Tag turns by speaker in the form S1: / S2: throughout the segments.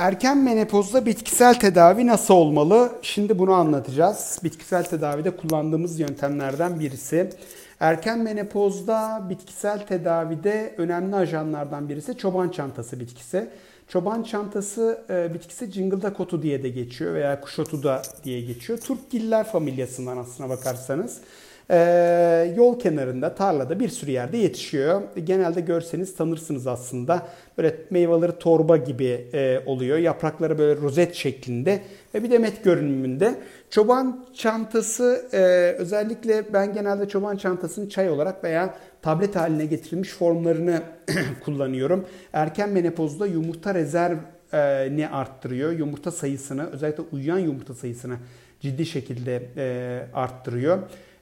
S1: Erken menopozda bitkisel tedavi nasıl olmalı? Şimdi bunu anlatacağız. Bitkisel tedavide kullandığımız yöntemlerden birisi. Erken menopozda bitkisel tedavide önemli ajanlardan birisi çoban çantası bitkisi. Çoban çantası e, bitkisi cıngıldak otu diye de geçiyor veya kuş otu da diye geçiyor. Turpgiller familyasından aslına bakarsanız. Ee, yol kenarında, tarlada bir sürü yerde yetişiyor. Genelde görseniz tanırsınız aslında. Böyle meyveleri torba gibi e, oluyor. Yaprakları böyle rozet şeklinde ve bir demet görünümünde. Çoban çantası e, özellikle ben genelde çoban çantasını çay olarak veya tablet haline getirilmiş formlarını kullanıyorum. Erken menopozda yumurta rezervini arttırıyor. Yumurta sayısını özellikle uyuyan yumurta sayısını ciddi şekilde e, arttırıyor.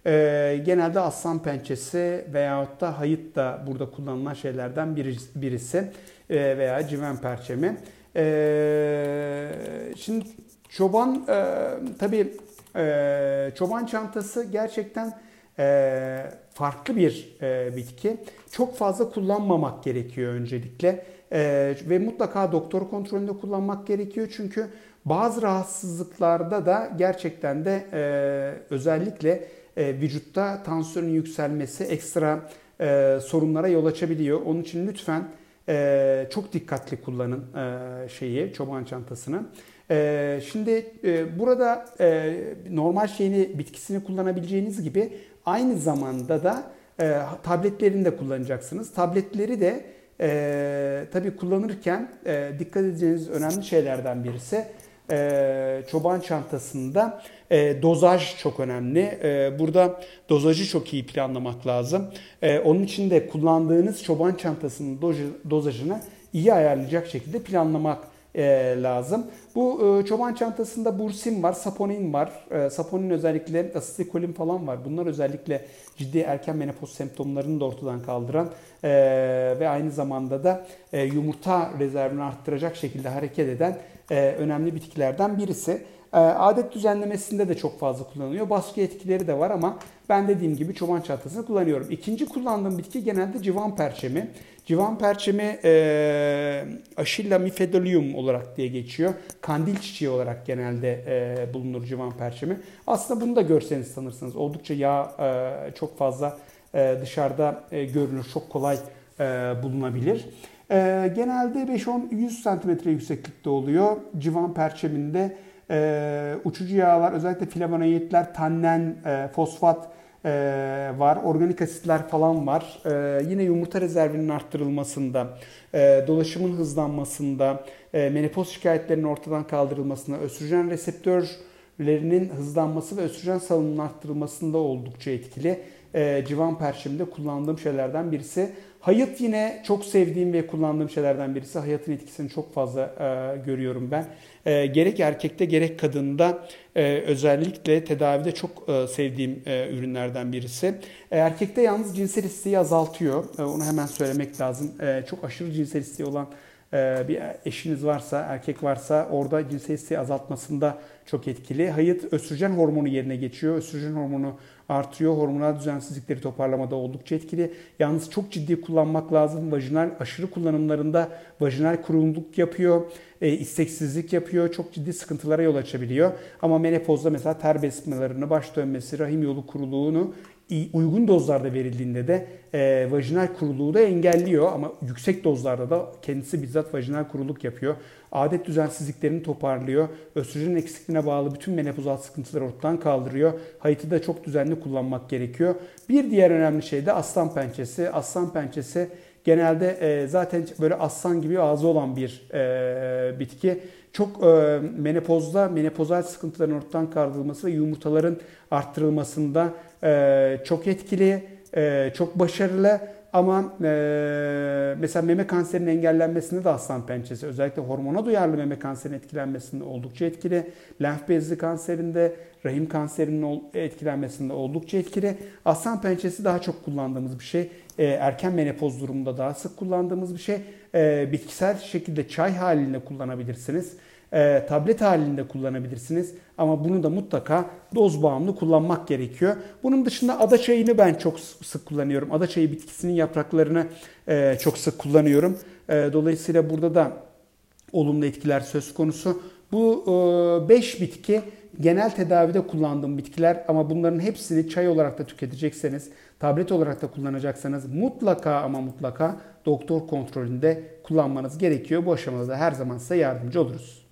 S1: E, genelde aslan pençesi veyahut da hayıt da burada kullanılan şeylerden birisi e, veya civen perçemi. E, şimdi çoban e, tabii e, çoban çantası gerçekten e, farklı bir e, bitki. Çok fazla kullanmamak gerekiyor öncelikle. E, ve mutlaka doktor kontrolünde kullanmak gerekiyor. Çünkü bazı rahatsızlıklarda da gerçekten de e, özellikle e, vücutta tansiyonun yükselmesi ekstra e, sorunlara yol açabiliyor. Onun için lütfen e, çok dikkatli kullanın e, şeyi çoban çantasını. E, şimdi e, burada e, normal şeyini bitkisini kullanabileceğiniz gibi aynı zamanda da e, tabletlerini de kullanacaksınız. Tabletleri de e, tabii kullanırken e, dikkat edeceğiniz önemli şeylerden birisi e, çoban çantasında e, dozaj çok önemli. E, burada dozajı çok iyi planlamak lazım. E, onun için de kullandığınız çoban çantasının dozajını iyi ayarlayacak şekilde planlamak e, lazım. Bu e, çoban çantasında bursin var, saponin var. E, saponin özellikle asitikolin falan var. Bunlar özellikle ciddi erken menopoz semptomlarını da ortadan kaldıran e, ve aynı zamanda da e, yumurta rezervini arttıracak şekilde hareket eden e, önemli bitkilerden birisi. E, adet düzenlemesinde de çok fazla kullanılıyor. Baskı etkileri de var ama ben dediğim gibi çoban çantasını kullanıyorum. İkinci kullandığım bitki genelde civan perçemi. Civan perçemi e, Aşilla mifedolium olarak diye geçiyor. Kandil çiçeği olarak genelde e, bulunur civan perçemi. Aslında bunu da görseniz sanırsınız. Oldukça yağ e, çok fazla e, dışarıda e, görünür. Çok kolay e, bulunabilir. E, genelde 5-10-100 cm yükseklikte oluyor. Civan perçeminde e, uçucu yağlar özellikle flavonoidler, tannen, e, fosfat e, var. Organik asitler falan var. E, yine yumurta rezervinin arttırılmasında, e, dolaşımın hızlanmasında, e, menopoz şikayetlerinin ortadan kaldırılmasında, östrojen reseptörlerinin hızlanması ve östrojen salınımının arttırılmasında oldukça etkili. E, civan perçeminde kullandığım şeylerden birisi. Hayat yine çok sevdiğim ve kullandığım şeylerden birisi. Hayatın etkisini çok fazla e, görüyorum ben. E, gerek erkekte gerek kadında e, özellikle tedavide çok e, sevdiğim e, ürünlerden birisi. E, erkekte yalnız cinsel isteği azaltıyor. E, onu hemen söylemek lazım. E, çok aşırı cinsel isteği olan e, bir eşiniz varsa, erkek varsa orada cinsel isteği azaltmasında çok etkili. Hayat östrojen hormonu yerine geçiyor. Östrojen hormonu artıyor. Hormonal düzensizlikleri toparlamada oldukça etkili. Yalnız çok ciddi kullanmak lazım. Vajinal aşırı kullanımlarında vajinal kurulumluk yapıyor. E, isteksizlik yapıyor. Çok ciddi sıkıntılara yol açabiliyor. Ama menopozda mesela ter besmelerini, baş dönmesi, rahim yolu kuruluğunu uygun dozlarda verildiğinde de e, vajinal kuruluğu da engelliyor ama yüksek dozlarda da kendisi bizzat vajinal kuruluk yapıyor. Adet düzensizliklerini toparlıyor. Östrojen eksikliğine bağlı bütün menopozal sıkıntıları ortadan kaldırıyor. Hayatı da çok düzenli kullanmak gerekiyor. Bir diğer önemli şey de aslan pençesi. Aslan pençesi genelde e, zaten böyle aslan gibi ağzı olan bir e, bitki. Çok e, menopozda menopozal sıkıntıların ortadan kaldırılması ve yumurtaların arttırılmasında e, çok etkili, e, çok başarılı. Ama e, mesela meme kanserinin engellenmesinde de aslan pençesi özellikle hormona duyarlı meme kanserinin etkilenmesinde oldukça etkili. Lenf bezli kanserinde, rahim kanserinin etkilenmesinde oldukça etkili. Aslan pençesi daha çok kullandığımız bir şey. E, erken menopoz durumunda daha sık kullandığımız bir şey. E, bitkisel şekilde çay halinde kullanabilirsiniz e, tablet halinde kullanabilirsiniz. Ama bunu da mutlaka doz bağımlı kullanmak gerekiyor. Bunun dışında ada çayını ben çok sık kullanıyorum. Ada çayı bitkisinin yapraklarını e, çok sık kullanıyorum. E, dolayısıyla burada da olumlu etkiler söz konusu. Bu 5 bitki genel tedavide kullandığım bitkiler ama bunların hepsini çay olarak da tüketecekseniz, tablet olarak da kullanacaksanız mutlaka ama mutlaka doktor kontrolünde kullanmanız gerekiyor. Bu aşamada da her zaman size yardımcı oluruz.